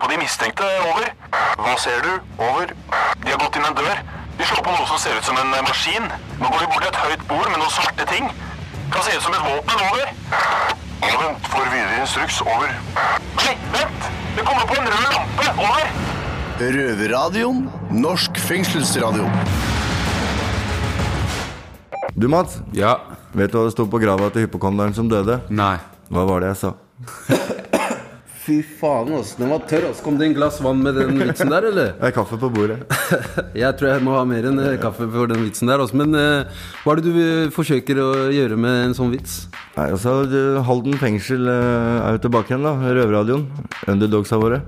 på de mistenkte. Over. Hva ser du? Over. De har gått inn en dør. De slår på noe som ser ut som en eh, maskin. Nå går de bort til et høyt bord med noen svarte ting. Kan se ut som et våpen. Over. Vent, får videre instruks. Over. Nei, vent! Det kommer på en rød lampe. Over. Røverradioen. Norsk fengselsradio. Du, Mats. Ja. Vet du hva det sto på grava til hypokonderen som døde? Nei. Hva var det jeg sa? Fy faen, ass. Den var tørr. ass. Kom det en glass vann med den vitsen der, eller? Det er kaffe på bordet. Jeg tror jeg må ha mer enn eh, kaffe for den vitsen der. Altså. Men eh, hva er det du eh, forsøker å gjøre med en sånn vits? Nei, altså, Halden fengsel eh, er jo tilbake igjen, da. Røverradioen. Underdogsa våre.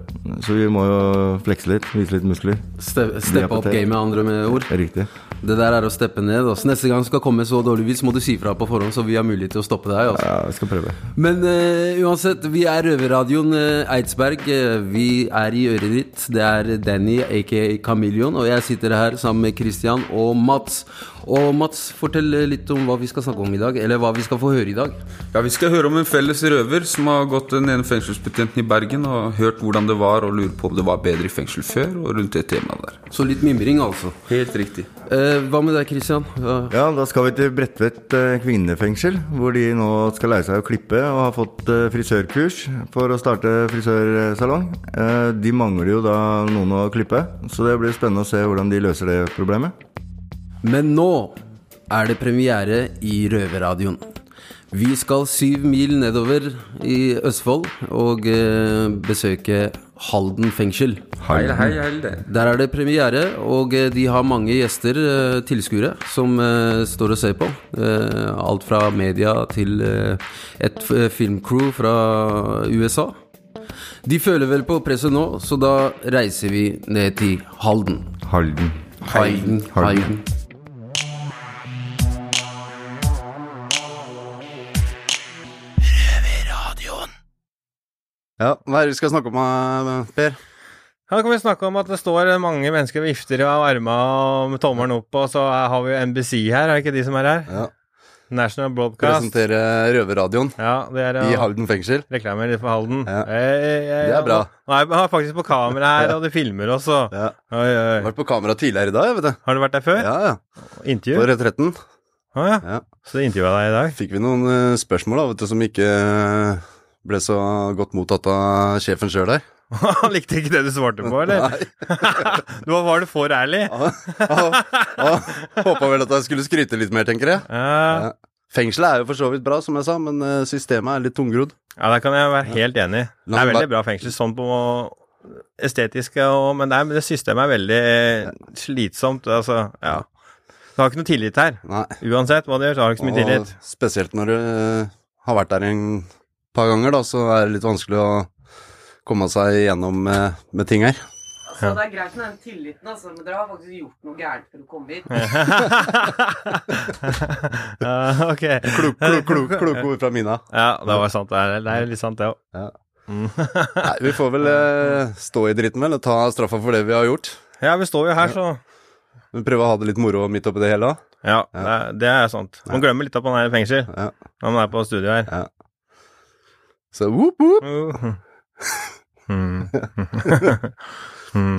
Så vi må jo flekse litt, vise litt muskler. Ste steppe opp gamet, andre med ord. Riktig. Det der er å steppe ned. Også. Neste gang du skal komme så dårlig vits, må du si fra på forhånd, så vi har mulighet til å stoppe deg. Også. Ja, vi skal prøve. Men uh, uansett, vi er Røverradioen uh, Eidsberg. Uh, vi er i øret ditt. Det er Danny, aka Chameleon, og jeg sitter her sammen med Christian og Mats. Og Mats, fortell litt om hva vi skal snakke om i dag. Eller hva vi skal få høre i dag. Ja, Vi skal høre om en felles røver som har gått den ene fengselsbetjenten i Bergen og hørt hvordan det var, og lurer på om det var bedre i fengsel før, og rundt det temaet der. Så litt mimring, altså. Helt riktig. Eh, hva med deg, Christian? Hva? Ja, da skal vi til Bredtvet eh, kvinnefengsel, hvor de nå skal lære seg å klippe og har fått eh, frisørkurs for å starte frisørsalong. Eh, De mangler jo da noen å klippe, så det blir spennende å se hvordan de løser det problemet. Men nå er det premiere i Røverradioen. Vi skal syv mil nedover i Østfold og eh, besøke Halden fengsel. Hei, hei, hei. Der er det premiere, og eh, de har mange gjester, eh, tilskuere, som står og ser på. Alt fra media til et filmcrew fra USA. De føler vel på presset nå, så da reiser vi ned til Halden. Halden. Halden. Halden. Ja, Hva er det vi skal snakke om, eh, Per? Her kan vi snakke om at det står mange mennesker og vifter av armene med tommelen opp, og så har vi jo NBC her, er det ikke de som er her? Ja. National Broadcast. Presentere Røverradioen Ja, det er i Halden fengsel. Reklamer for Halden. Ja. Eh, eh, Det er bra. Nå er jeg har faktisk på kamera her, og de filmer også. Ja. Oi, oi. vært på kamera tidligere i dag, vet du. Har du vært der før? Ja, ja. Intervju? På Retretten. Å ja. Ja. Så intervjua deg i dag? Fikk vi noen uh, spørsmål da, vet du, som ikke eh, ble så godt mottatt av sjefen sjøl der. Han likte ikke det du svarte på, eller? Nei. Nå var du for ærlig. Håpa vel at jeg skulle skryte litt mer, tenker jeg. Ja. Fengselet er jo for så vidt bra, som jeg sa, men eh, systemet er litt tungrodd. ja der kan jeg være helt enig. Det er veldig bra fengsel sånn på estetiske og Men det, men det systemet er veldig slitsomt. Altså, ja. Du har ikke noe tillit her. Nei. Uansett hva du gjør, så har du ikke så mye tillit. Spesielt når du eh, har vært der en par ganger, da, så er det litt vanskelig å komme seg gjennom med, med ting her. Altså, Det er greit med den tilliten, altså, men dere har faktisk gjort noe gærent for å komme hit. ja, ok. Klok, klok, klok, kloke ord fra Mina. Ja, det var sant. Det er, det er litt sant, det òg. Nei, vi får vel eh, stå i dritten, vel, og ta straffa for det vi har gjort. Ja, vi står jo her, så Men prøve å ha det litt moro midt oppi det hele. da. Ja, det er, det er sant. Man glemmer litt at man er i fengsel Ja. når man er på studio her. Ja. Så whoop, whoop. Mm. Mm. Mm.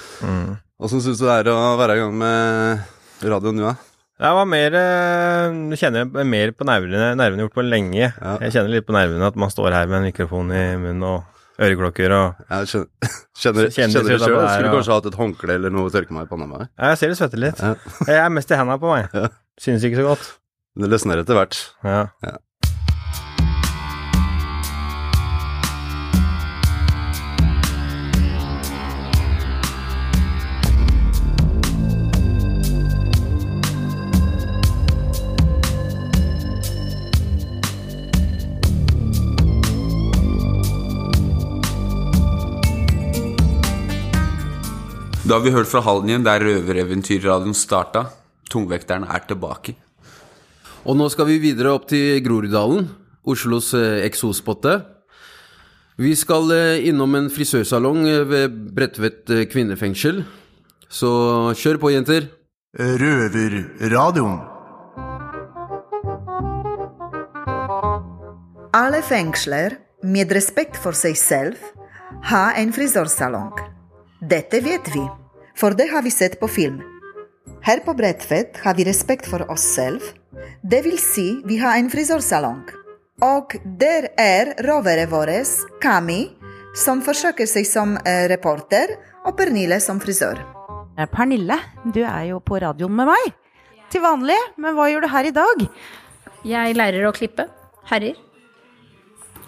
Åssen syns du det er å være i gang med radioen nå, da? Jeg var mer eh, Du kjenner mer på nervene nervene gjort på lenge. Ja. Jeg kjenner litt på nervene at man står her med en mikrofon i munnen og øreklokker og Jeg kjenner, kjenner, Kjenner det sjøl. Skulle kanskje hatt et håndkle eller noe å tørke meg i panna med. Ja, Jeg ser det svetter litt. Ja. Jeg er mest i henda på meg. Ja. Synes ikke så godt. Det løsner etter hvert. Ja. Ja. Da har vi hørt fra Halden igjen, der røvereventyrradioen starta. Tungvekteren er tilbake. Og nå skal vi videre opp til Groruddalen, Oslos eh, eksospotte. Vi skal eh, innom en frisørsalong eh, ved Bredtvet kvinnefengsel. Så kjør på, jenter. Røverradioen. Alle fengsler, med respekt for seg selv, har en frisørsalong. Dette vet vi, for det har vi sett på film. Her på Bredtvet har vi respekt for oss selv. Det vil si, vi har en frisørsalong. Og der er roveret vårt, Kami, som forsøker seg som eh, reporter, og Pernille som frisør. Eh, Pernille, du er jo på radioen med meg. Til vanlig, men hva gjør du her i dag? Jeg lærer å klippe. Herrer.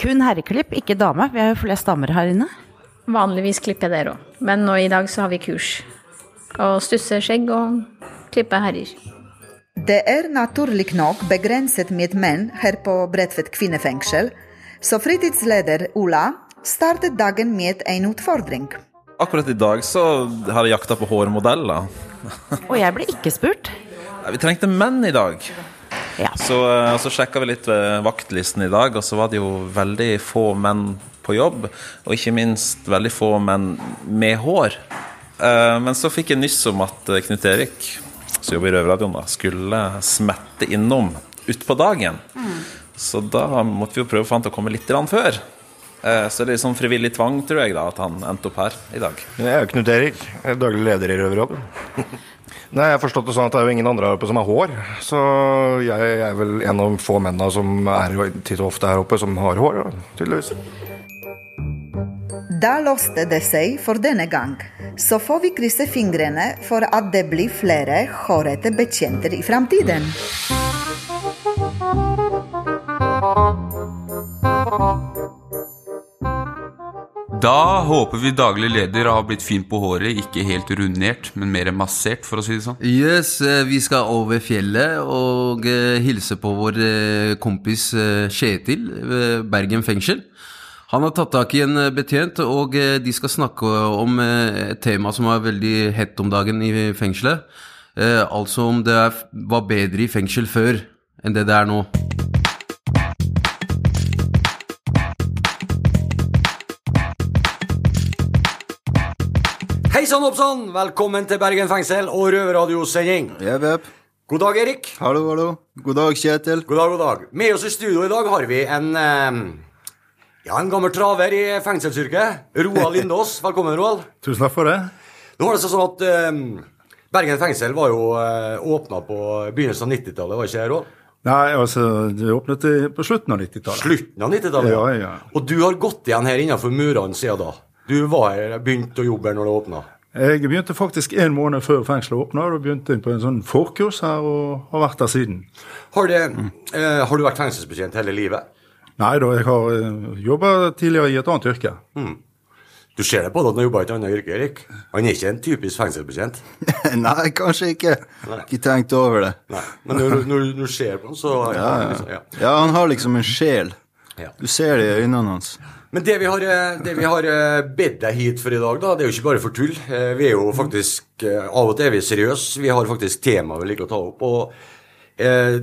Kun herreklipp, ikke dame. Vi er jo flest damer her inne. Vanligvis klipper jeg dere òg, men nå i dag så har vi kurs. Og stusse skjegg og klippe herrer. Det er naturlig nok begrenset med menn her på Bredtvet kvinnefengsel, så fritidsleder Ola startet dagen med en utfordring. Akkurat i dag så har jeg jakta på hårmodeller. Og jeg ble ikke spurt. Vi trengte menn i dag. Ja. Så, eh, så sjekka vi litt ved vaktlisten i dag, og så var det jo veldig få menn på jobb. Og ikke minst veldig få menn med hår. Eh, Men så fikk jeg nyss om at eh, Knut Erik, som jobber i Røverradioen, skulle smette innom utpå dagen. Så da måtte vi jo prøve å få han til å komme litt før. Eh, Så det er litt sånn frivillig tvang, tror jeg, da, at han endte opp her i dag. Jeg er jo Knut Erik, er daglig leder i Røverradioen. Nei, Jeg har forstått det sånn at det er jo ingen andre her oppe som har hår, så jeg er vel en av få mennene som er titt og ofte her oppe, som har hår, tydeligvis. Da låste det seg for denne gang. Så får vi krysse fingrene for at det blir flere hårete betjenter i framtiden. Da håper vi daglig leder har blitt fin på håret, ikke helt rundert, men mer massert, for å si det sånn. Yes, eh, vi skal over fjellet og eh, hilse på vår eh, kompis Kjetil ved Bergen fengsel. Han har tatt tak i en eh, betjent, og eh, de skal snakke om eh, et tema som er veldig hett om dagen i fengselet. Eh, altså om det var bedre i fengsel før enn det det er nå. Hei sann, oppsann! Velkommen til Bergen fengsel og Røverradiosending. God dag, Erik. Hallo, hallo. God dag, Kjetil. God dag, god dag. Med oss i studio i dag har vi en eh, ja, en gammel traver i fengselsyrket. Roald Lindås. Velkommen, Roald. Tusen takk for det. Nå var det sånn at eh, Bergen fengsel var jo eh, åpna på begynnelsen av 90-tallet, var ikke det, Roald? Nei, altså, det åpnet på slutten av 90-tallet. Slutten av 90-tallet? Ja, ja. Og du har gått igjen her innenfor murene siden da? Du var her, begynte å jobbe her når det åpna? Jeg begynte faktisk en måned før fengselet åpna. og begynte på en sånn forkurs her og har vært der siden. Har, det, eh, har du vært fengselsbetjent hele livet? Nei da, jeg har uh, jobba tidligere i et annet yrke. Du ser det på deg at han har jobba i et annet yrke, Erik. Han er ikke en typisk fengselsbetjent. Nei, kanskje ikke. Ikke tenkt over det. Men når, du ser på han, så Ja, liksom, ja. ja, han har liksom en sjel. Du ser det i øynene hans. Men det vi har, eh, det vi har eh, bedt deg hit for i dag, da, det er jo ikke bare for tull. Eh, Vi er jo faktisk eh, Av og til er vi seriøse. Vi har faktisk tema vi liker å ta opp. Og eh,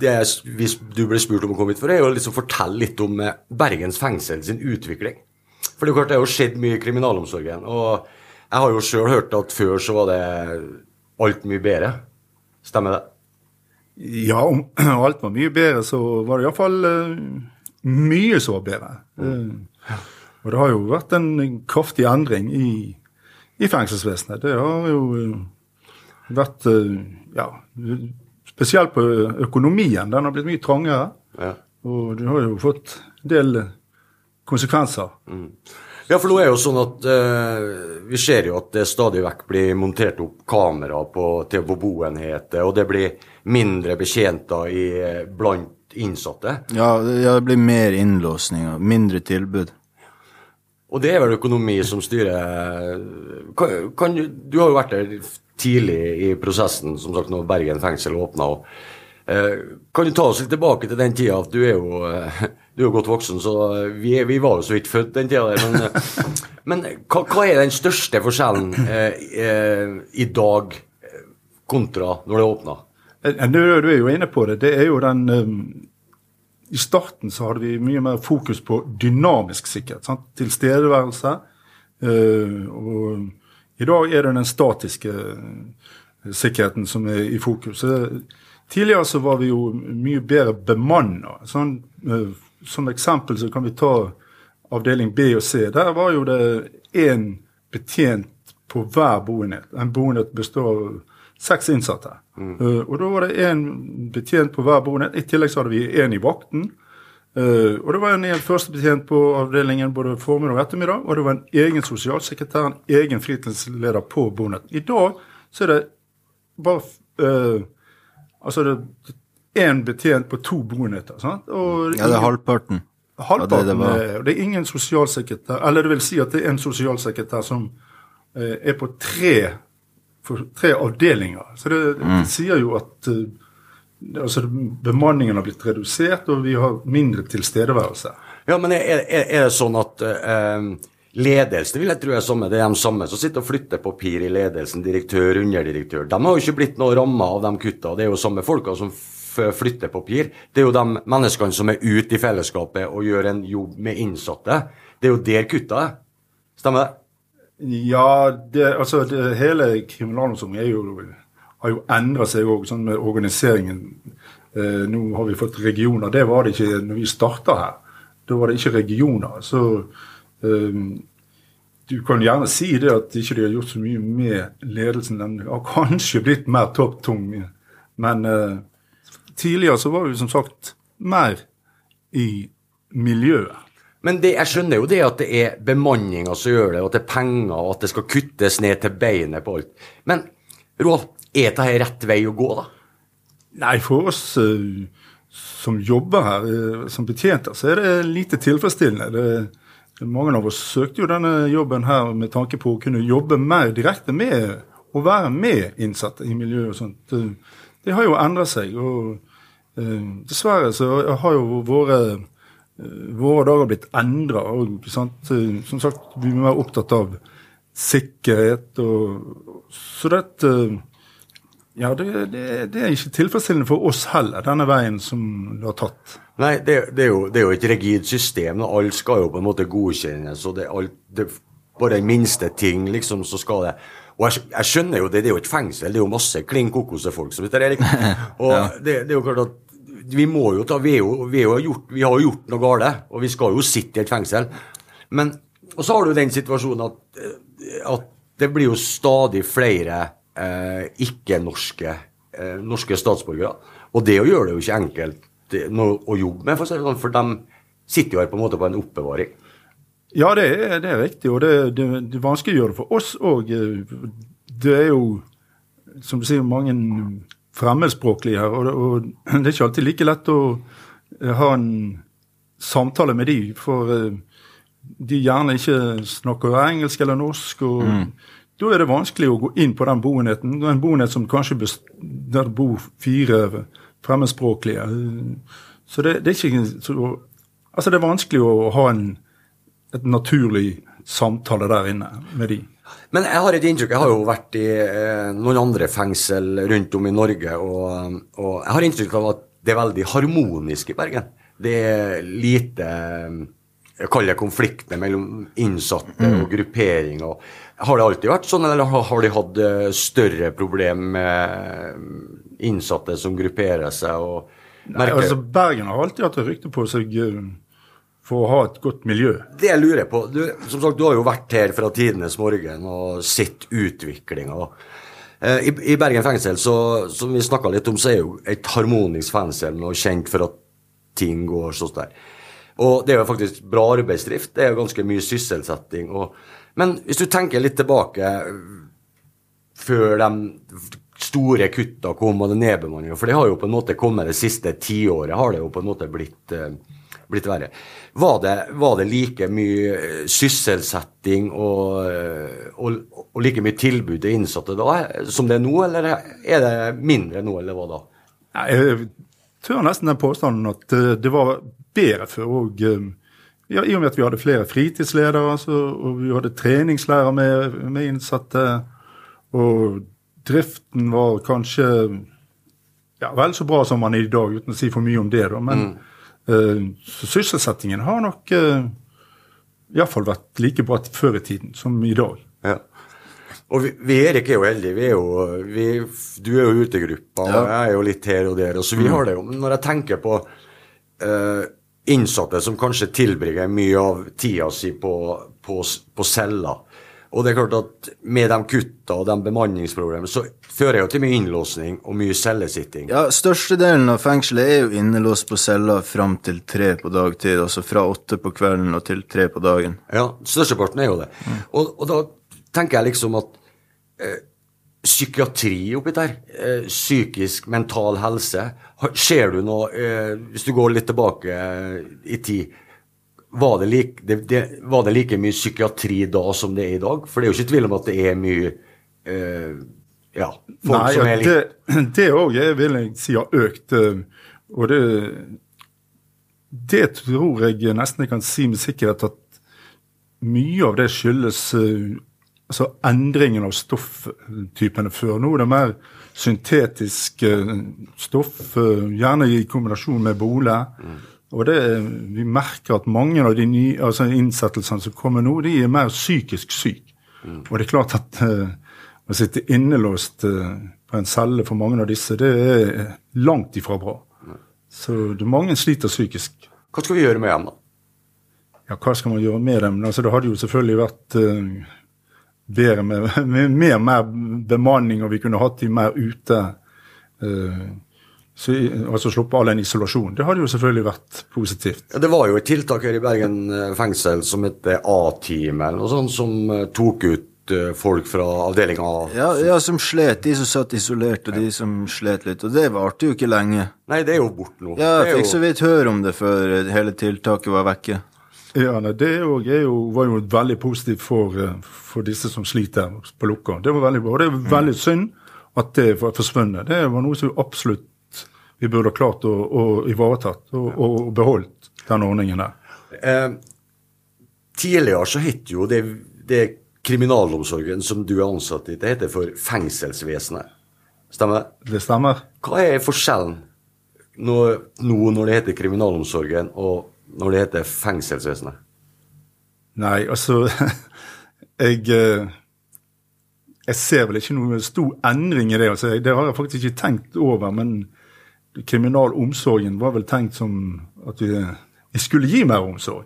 det hvis du ble spurt om å komme hit for, er å liksom fortelle litt om eh, Bergens fengsel sin utvikling. For det er jo klart det har skjedd mye i kriminalomsorgen. Og jeg har jo sjøl hørt at før så var det alt mye bedre. Stemmer det? Ja, om alt var mye bedre, så var det iallfall uh, mye så bedre. Uh, og det har jo vært en kraftig endring i, i fengselsvesenet. Det har jo vært uh, Ja, spesielt på økonomien. Den har blitt mye trangere. Ja. Og det har jo fått en del konsekvenser. Ja, for nå er jo sånn at eh, vi ser jo at det stadig vekk blir montert opp kamera på, til på boenheter, og det blir mindre betjenter i, eh, blant innsatte. Ja, det, ja, det blir mer innlåsninger, mindre tilbud. Og det er vel økonomi som styrer kan, kan, du- Du har jo vært der tidlig i prosessen, som sagt, når Bergen fengsel åpna. Eh, kan du ta oss litt tilbake til den tida? Du er jo, eh, du er jo godt voksen, så vi, er, vi var jo så vidt født den tida. Men, eh, men hva, hva er den største forskjellen eh, eh, i dag eh, kontra når det åpna? Eh, Du, du er jo inne på det. Det er jo den um, I starten så hadde vi mye mer fokus på dynamisk sikkerhet. Sant? Tilstedeværelse. eh, og i dag er det den statiske eh, sikkerheten som er i fokus. Eh, Tidligere så var vi jo mye bedre bemanna. Sånn, eh, som eksempel så kan vi ta avdeling B og C, der var jo det én betjent på hver boenhet. En boenhet består av seks innsatte. Mm. og da var det én betjent på hver boenhet. I tillegg så hadde vi én i vakten. Uh, og det var en hel førstebetjent på avdelingen både formiddag og ettermiddag. Og det var en egen sosialsekretær, en egen fritidsleder på boenhet. I dag så er det bare uh, Altså det er én betjent på to boenheter. sant? Og Ja, det er halvparten. Halvparten av det det var. er og Det er ingen sosialsekretær Eller det vil si at det er en sosialsekretær som uh, er på tre, tre avdelinger. Så det, det Mm. sier jo at altså, bemanningen har blitt redusert, og vi har mindre tilstedeværelse. Ja, men er, er, er det sånn at eh, ledelsen vil jeg tro er samme, det er de samme som sitter og flytter papir i ledelsen, direktør, underdirektør. De har jo ikke blitt noe ramma av de kutta. Det er jo samme folka som flytter papir. Det er jo de menneskene som er ute i fellesskapet og gjør en jobb med innsatte. Det er jo der kutta er. Stemmer det? Ja, det, altså det, hele kriminalomsorgen er jo, har jo endra seg òg, sånn med organiseringen. Eh, nå har vi fått regioner. Det var det ikke når vi starta her. Da var det ikke regioner. Så eh, du kan gjerne si det at ikke de har gjort så mye med ledelsen. Den har kanskje blitt mer topptung. Men eh, tidligere så var vi som sagt mer i miljøet. Men det, jeg skjønner jo det at det er bemanninga som gjør det, og at det er penger, og at det skal kuttes ned til beinet på alt. Men Roald, er dette rett vei å gå, da? Nei, for oss eh, som jobber her eh, som betjenter, så er det lite tilfredsstillende. Det, mange av oss søkte jo denne jobben her med tanke på å kunne jobbe mer direkte med å være med innsatte i miljøet og sånt. Det har jo endret seg. og eh, Dessverre så har jo våre eh, våre dager blitt endra. Som sagt, vi må være opptatt av sikkerhet og Så dette Ja, det, det, det er ikke tilfredsstillende for oss heller, denne veien som du har tatt. Nei, det, det, er jo, det er jo et rigid system. og Alt skal jo på en måte godkjennes. og det, alt, Bare den minste ting, liksom, så skal det Og jeg, jeg skjønner jo det, det er jo et fengsel. Det er jo masse klin kokose folk som sitter der. Og Ja. det, det er jo klart at vi må jo ta Vi, jo, vi, jo gjort, vi har jo gjort noe galt, og vi skal jo sitte i et fengsel. Men Og så har du den situasjonen at, at det blir jo stadig flere ikke-norske eh, norske statsborgere. Og det gjør det jo ikke enkelt å jobbe med, for, sånn, for de sitter jo her på en måte på en oppbevaring. Ja, det er, det er riktig, og det, det, det vanskeliggjør det for oss òg. Det er jo, som du sier, mange fremmedspråklige her, og det, og det er ikke alltid like lett å eh, ha en samtale med de, for eh, de gjerne ikke snakker engelsk eller norsk. og Mm. Da er det vanskelig å gå inn på den boenheten. En boenhet som kanskje der det bor fire fremmedspråklige. Så det, det er ikke så, Altså, det er vanskelig å ha en, et naturlig samtale der inne med de. Men jeg har et inntrykk, jeg har jo vært i eh, noen andre fengsel rundt om i Norge, og, og jeg har inntrykk av at det er veldig harmonisk i Bergen. Det er lite jeg kaller det konflikter mellom innsatte og grupperinger. Har det alltid vært sånn, eller har de hatt eh, større problem med innsatte som grupperer seg og Nei, altså Bergen har alltid hatt et rykte på seg eh, for å ha et godt miljø. Det jeg lurer på du, Som sagt, du har jo vært her fra tidenes morgen og sett utviklinga. Eh, I, I Bergen fengsel, så, som vi snakka litt om, så er jo et harmonisk fengsel og kjent for at ting går sånn der. Og det er jo faktisk bra arbeidsdrift. Det er jo ganske mye sysselsetting. Og, men hvis du tenker litt tilbake før de store kutta kom og det nedbemanninga, for det har jo på en måte kommet det siste tiåret, har det jo på en måte blitt, eh, blitt verre. Var det, var det like mye eh, sysselsetting og, eh, og, og like mye tilbud til innsatte da eh, som det er nå, eller er det mindre nå, eller hva da? Nei, Jeg tør nesten den påstanden at eh, det var bedre før òg. Ja, I og med at vi hadde flere fritidsledere, så, og vi hadde treningslærer med, med innsatte. Og driften var kanskje ja, vel så bra som man er i dag, uten å si for mye om det. da, Men eh, så sysselsettingen har nok uh, iallfall vært like bra før i tiden som i dag. Ja. Og vi, vi Erik er jo heldige. Vi er jo, vi, du er jo utegruppa, og Ja. jeg er jo litt her og der. Og så vi Mm. har det jo. Men når jeg tenker på eh, innsatte som kanskje tilbringer mye av tida si på, på, på cella. Og det er klart at med de kutta og de bemanningsproblemene, så fører det jo til mye innlåsning og mye cellesitting. Ja, Størstedelen av fengselet er jo innelåst på cella fram til tre på dagtid. Altså fra åtte på kvelden og til tre på dagen. Ja, størsteparten er jo det. Og, og, da tenker jeg liksom at psykiatri oppi der, eh, psykisk, mental helse Ser du noe eh, Hvis du går litt tilbake eh, i tid, var det, like, det, det, var det like mye psykiatri da som det er i dag? For det er jo ikke tvil om at det er mye uh, ja, folk Nei, som er litt det, òg vil jeg si har økt. eh, Og det, det tror jeg nesten jeg kan si med sikkerhet at mye av det skyldes eh, altså endringen av stofftypene før. Nå er det mer syntetisk eh, stoff, eh, gjerne i kombinasjon med bole. Og det, vi merker at mange av de nye, altså innsettelsene som kommer nå, de er mer psykisk syke. Og det er klart at uh, å sitte innelåst uh, på en celle for mange av disse, det er langt ifra bra. Så det, mange sliter psykisk. Hva skal vi gjøre med dem, da? Ja, hva skal man gjøre med dem? Altså, det hadde jo selvfølgelig vært eh, bedre med, med med, mer bemanning, og vi kunne hatt de mer ute. Uh, så, altså sluppe all den isolasjonen. Det hadde jo selvfølgelig vært positivt. Ja, det var jo et tiltak her i Bergen eh, fengsel som het A-team, eller noe sånt, som eh, tok ut folk fra avdelinga. Ja, ja, som slet. De som satt isolert, og de som slet litt. Og det varte jo ikke lenge. Nei, det er jo borte nå. Ja, jeg fikk jo- så vidt høre om det før hele tiltaket var vekke. Ja, nei, Det òg jo, var jo veldig positivt for, eh, for disse som sliter på lukka. Det var veldig bra. Og det er veldig synd at det var forsvunnet. Det var noe som vi absolutt vi burde ha klart å, å ivaretatt og, og beholdt den ordningen der. Eh, tidligere så het jo det, det kriminalomsorgen som du er ansatt i, det heter for fengselsvesenet. Stemmer det? Det stemmer. Hva er forskjellen nå, nå når det heter kriminalomsorgen, og når det heter fengselsvesenet? Nei, altså Jeg eh, jeg ser vel ikke noen stor endring i det. altså Det har jeg faktisk ikke tenkt over. Men kriminalomsorgen var vel tenkt som at vi, vi skulle gi mer omsorg.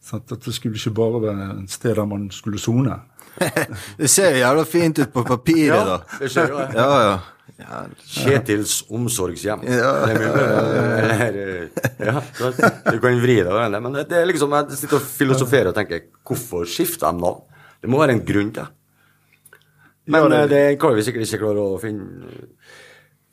Sånn at det skulle ikke bare være et sted der man skulle sone. Det ser jævla fint ut på papiret, Ja, da. det ser jo det. Ja, ja. Ja. Kjetils omsorgshjem. Ja. Bedre. Ja, du kan vri deg over det. Men det, er liksom, jeg sitter og filosoferer og tenker hvorfor skifter de navn? Det må være en grunn til det. Men det- eh, det kan vi sikkert ikke klare å finne,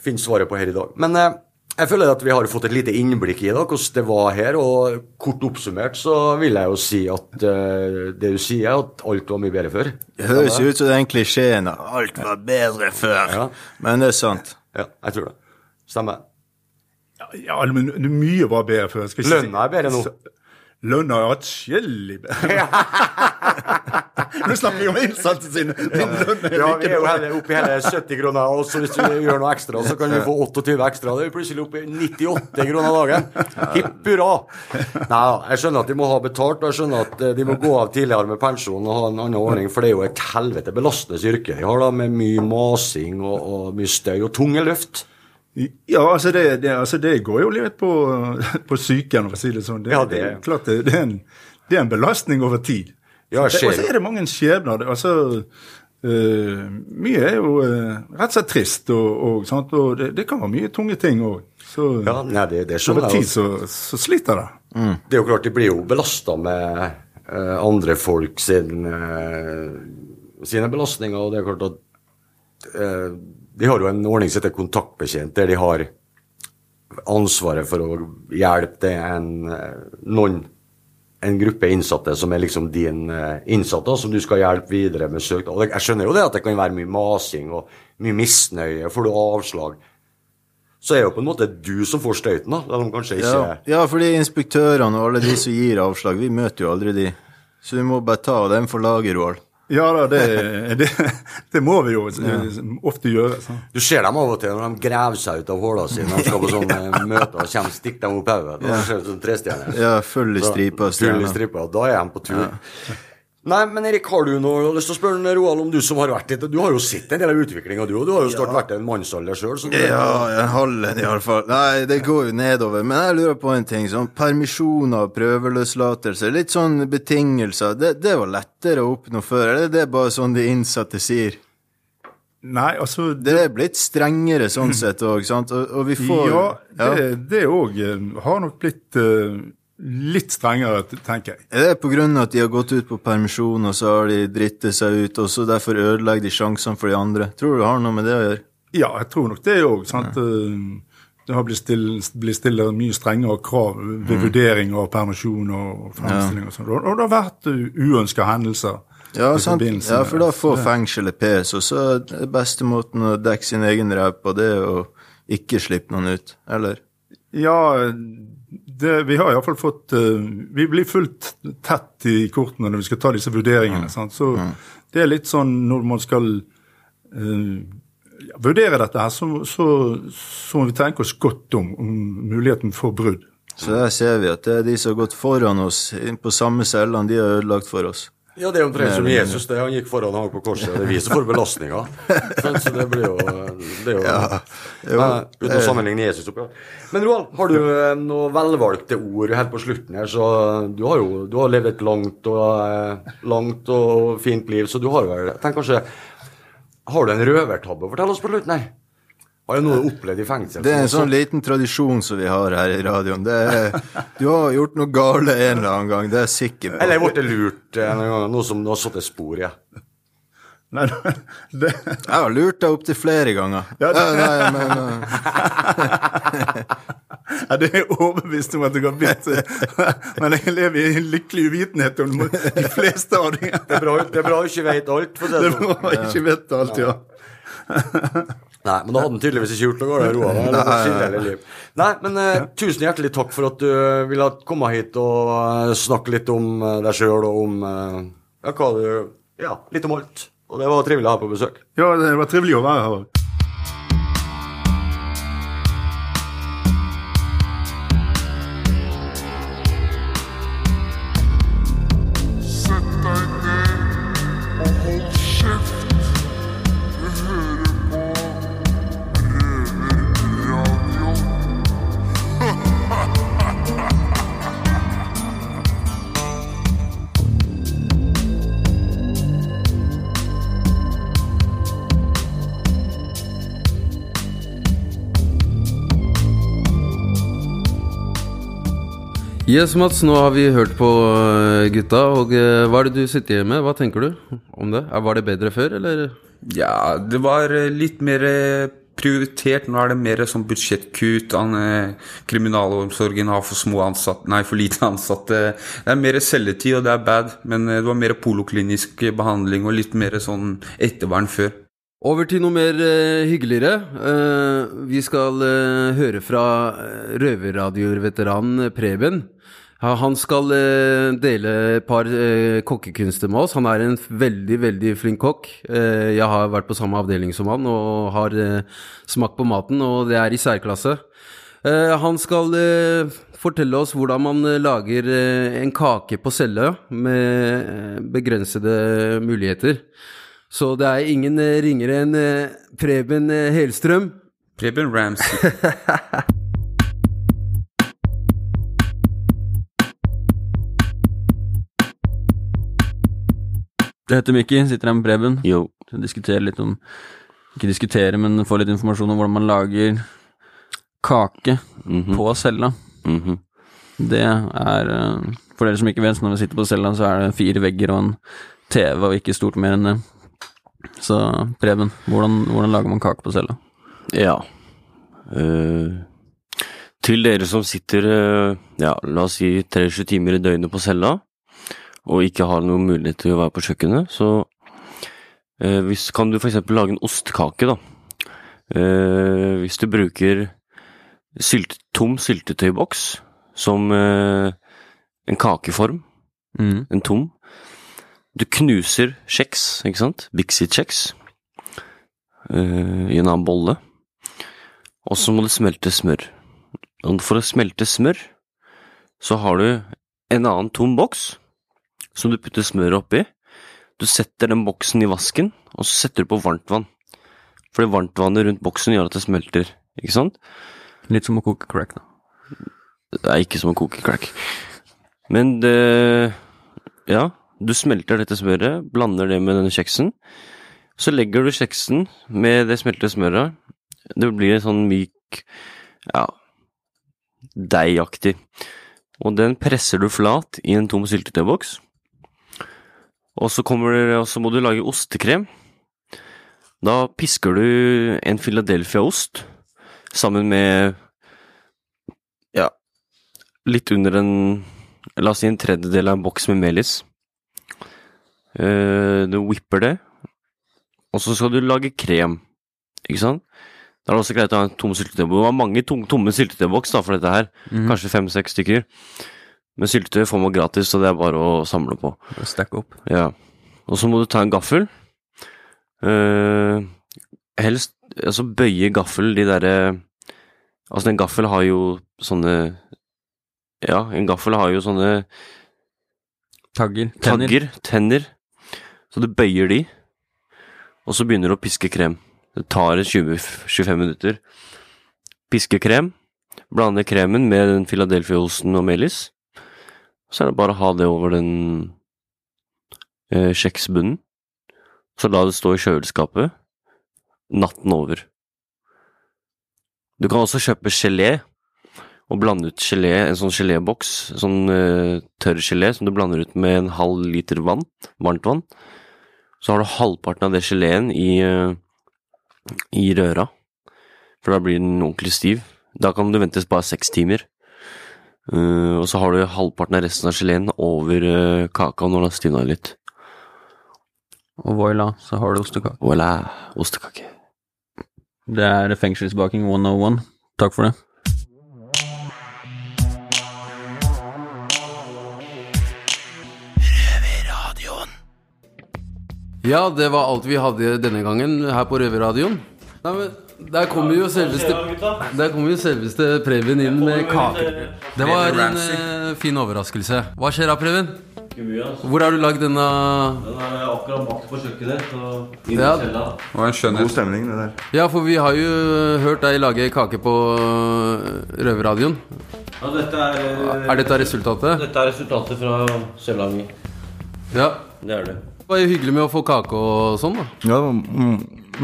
finne svaret på her i dag. Men eh, jeg føler at vi har fått et lite innblikk i det, hvordan det var her. Og kort oppsummert så vil jeg jo si at uh, det du sier, er at alt var mye bedre før. Det høres jo ut som den klisjeen at alt var bedre før. Men det er sant. Ja, jeg tror det. Stemmer. Ja, men mye var bedre før. Lønna er bedre nå. Lønna er atskillig bedre. Nå snakker vi om innsatte sine. Din lønn er Ja, vi er jo hele, oppe i hele 70 kroner, og hvis vi gjør noe ekstra, så kan vi få 28 ekstra. Det er plutselig oppe i 98 kroner dagen. Hipp hurra! Nei jeg skjønner at de må ha betalt, og jeg skjønner at eh, de må gå av tidligere med pensjon og ha en annen ordning, for det er jo et helvete belastende yrke de har, da, med mye masing og, og mye støy og tunge løft. Ja, altså det, det, altså det går jo litt på, på psyken, for å si det sånn. Det, Ja, det, er klart det, er en, det er en belastning over tid. Ja, Det- Og så er det mange skjebner. det- Altså, uh, mye er jo uh, rett og slett trist, og, og, sant? og det, det kan være mye tunge ting òg. Så Ja, nei, det, det over tid så, så sliter det. Det er jo klart de blir jo belasta med uh, andre folk sin, sine belastninger, og det er klart at de har jo en ordning som heter kontaktbetjent, der de har ansvaret for å hjelpe det en, eh, noen en gruppe innsatte som er liksom din eh, innsatte, som du skal hjelpe videre med søknad. Jeg skjønner jo det at det kan være mye masing og mye misnøye. Får du avslag, så er det jo på en måte du som får støyten, da. Om kanskje ikke Ja, ja, fordi inspektørene og alle de som gir avslag, vi møter jo aldri de. Så vi må bare ta dem for laget, Roald. Ja da, det, det, det må vi jo eh, ofte gjøre. Så. Du ser dem av og til når de graver seg ut av hullene sine de skal på sånne møter og kommer stikker dem opp hodet. Ja. trestjerner. Ja, full i striper stripa Full i stripa. Da er de på tur. Nei, men Erik, har du noe lyst til å spørre Roald om du som har vært litt Du har jo sett en del av utviklinga, du, og du har jo snart vært en mannsalder sjøl. Ja, en halv en iallfall. Nei, det går jo nedover. Men jeg lurer på en ting. Sånn permisjoner, prøveløslatelse, litt sånn betingelser. Det, det var lettere å oppnå før, eller det er bare sånn de innsatte sier? Nei, altså Det er blitt strengere sånn sett òg, sant? Og, og vi får Ja, det òg ja. har nok blitt eh, litt strengere, tenker jeg. Er det på grunn av at de har gått ut på permisjon, og så har de drittet seg ut, og så derfor ødelegger de sjansene for de andre? Tror du det har noe med det å gjøre? Ja, jeg tror nok det òg. Det har blitt stilt, blitt stilt mye strengere krav ved Mm. vurdering av permisjon og fremstilling og sånn. Og, det har vært uønska hendelser. Ja, sant. ja, for da får fengselet pes, og så er det beste måten å dekke sin egen ræv på, det er å ikke slippe noen ut, eller? Ja, det, vi har iallfall fått eh, Vi blir fullt tett i kortene når vi skal ta disse vurderingene. Sant? Så det er litt sånn når man skal uh, vurdere dette her, så, så, så må vi tenke oss godt om, om muligheten for brudd. Så der ser vi at det er de som har gått foran oss inn på samme cellene, de har ødelagt for oss. Ja, det er omtrent som Jesus. det Han gikk foran og hang på korset. Det er vi som får belastninga. Så det blir jo, det jo Ja, jo, Nei, Uten å sammenligne Jesus opp, ja. Men Roald, har du noen noe velvalgte ord helt på slutten her? Så du har jo du har levd et langt og, eh, langt og fint liv, så du har vel Tenk kanskje Har du en røvertabbe å fortelle oss på slutten her? Har du noe du opplevd i fengsel? Det er en sånn liten tradisjon som vi har her i radioen. Det er, du har gjort noe gale en eller annen gang, det er jeg sikker på. Eller blitt lurt eh, noen gang, noe som du har satt et spor i? Nei, det Jeg har lurt deg opptil flere ganger. Ja, det- Ja, nei, men, Ja, det er jeg overbevist om at du har blitt, eh, men jeg lever i en lykkelig uvitenhet om de fleste av dem. Det er bra, det er bra du ikke vet alt. For å si Det det er bra sånn. ikke vet alt, ja. Nei, men da hadde han tydeligvis ikke gjort noe. Det er Nei, et skillelig liv. Nei, men uh, tusen hjertelig takk for at du ville komme hit og eh, snakke litt om eh, deg sjøl og om eh, ja, hva du Ja, litt om alt. Og det var trivelig å ha på besøk. Ja, det var trivelig å være her. Yes, Mats, nå har vi hørt på eh, gutta, og eh, hva er det du sitter igjen med? Hva tenker du om det? Var det bedre før, eller? Ja, det var eh, litt mer prioritert. Nå er det mer sånn budsjettkutt. Kriminalomsorgen har for små ansatte, nei, for lite ansatte. Det er mer celletid, og det er bad. Men det var mer poliklinisk behandling og litt mer sånn ettervern før. Over til noe mer eh, hyggeligere. Eh, vi skal eh, høre fra uh, røverradioveteranen Preben. Ja, han skal eh, dele et par eh, kokkekunster med oss. Han er en veldig, veldig flink kokk. Eh, jeg har vært på samme avdeling som han og har eh, smakt på maten, og det er i særklasse. Eh, han skal eh, fortelle oss hvordan man eh, lager eh, en kake på celle med eh, begrensede muligheter. Så det er ingen eh, ringere enn eh, Preben eh, Helstrøm. Preben Ramsey. Det heter Mikki, sitter her med Preben. Jo. Så diskuterer litt om Ikke diskutere, men få litt informasjon om hvordan man lager kake på cella. Det er For dere som ikke vet, når vi sitter på cella, så er det fire vegger og en TV, og ikke stort mer enn det. Så Preben, hvordan, hvordan lager man kake på cella? Ja. Uh, til dere som sitter, uh, ja, la oss si 23 timer i døgnet på cella, og ikke har noen mulighet til å være på kjøkkenet, så uh, hvis, kan du eksempel lage en ostekake, da. Hvis du bruker sylt, tom syltetøyboks som en kakeform, en tom, du knuser kjeks, ikke sant? Bixie-kjeks uh, i en annen bolle. Og så må du smelte smør. Og for å smelte smør, så har du en annen tom boks som du putter smøret oppi, Du setter den boksen i vasken, og så setter du på varmt vann. Fordi varmtvannet rundt boksen gjør at det smelter, ikke sant? Litt som å koke crack, da. Det er ikke som å koke crack. Men det Ja, du smelter dette smøret, blander det med denne kjeksen. Så legger du kjeksen med det smeltede smøret. Det blir en sånn myk ja, deigaktig. Og den presser du flat i en tom syltetøyboks. Og så, det, så må du lage ostekrem. Da pisker du en Philadelphia-ost sammen med ja, litt under en La oss si en tredjedel av en boks med melis. Eh, du whipper det, og så skal du lage krem, ikke sant? Da er det også greit å ha en tom syltetøyboks. Det var mange tom, tomme syltetøyboks for dette her. mm. Kanskje fem-seks stykker. Men syltetøy får man gratis, så det er bare å samle på. Stack opp. Ja. Og så må du ta en gaffel. Uh, helst altså bøye gaffel de derre Altså, en gaffel har jo sånne Ja, en gaffel har jo sånne Tagger. Tenner. Tagger. Tenner. Så du bøyer de, og så begynner du å piske krem. Det tar 20-25 minutter. Piske krem. Blande kremen med den Philadelphia-osten og melis. Så er det bare å ha det over den eh, kjeksbunnen. Så la det stå i kjøleskapet natten over. Du kan også kjøpe gelé og blande ut gelé, en sånn geléboks, sånn uh, tørr gelé som du blander ut med en halv liter vann, varmt vann. Så har du halvparten av det geleen i, uh, i røra, for da blir den ordentlig stiv. Da kan du vente bare seks timer. Uh, og så har du halvparten av resten av geleen over uh, kaka når den har stivna litt. Og voila, så har du ostekake. Voilà, ostekake. Det er fengselsbaking 101. Takk for det. Ja, det var alt vi hadde denne gangen her på Røverradioen. Nei, men der kommer jo selveste Der kommer jo selveste Preben inn med kake. Det var en eh, fin overraskelse. Hva skjer da, Preben? Hvor har du lagd denne Den er akkurat bakt på kjøkkenet, så Ja. God stemning, det der. Ja, for vi har jo hørt deg lage kake på eh, Røverradioen. Ja, dette er Er dette resultatet? Dette er resultatet fra cella mi. Ja. Det er det. Det var jo hyggelig med å få kake og sånn, da. Ja, mm,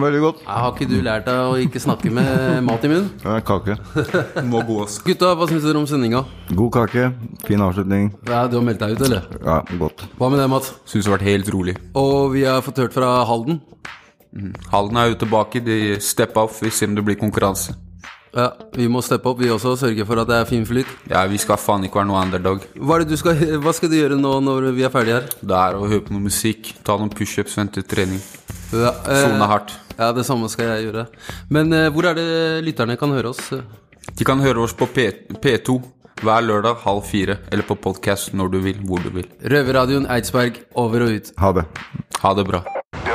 veldig godt. Har ikke du lært deg å ikke snakke med mat i munnen? Ja, kake. Må gås. Gutta, hva syns dere om sendinga? God kake, fin avslutning. Ja, Du har meldt deg ut, eller? Ja, godt. Hva med deg, Mats? Syns det har vært helt rolig. Og vi har fått hørt fra Halden. Halden er jo tilbake. De steppa opp. Vi ser om det blir konkurranse. Ja, Vi må steppe opp, vi også. Sørge for at det er fin flyt. Ja, vi skal faen ikke være noe underdog. Hva, er det du skal, hva skal du gjøre nå når vi er ferdige her? Det er å høre på noe musikk, ta noen pushups, vente trening. Ja, eh, Sone hardt. Ja, det samme skal jeg gjøre. Men eh, hvor er det lytterne kan høre oss? De kan høre oss på P P2 hver lørdag halv fire, eller på podkast når du vil, hvor du vil. Røverradioen Eidsberg, over og ut. Ha det. Ha det bra.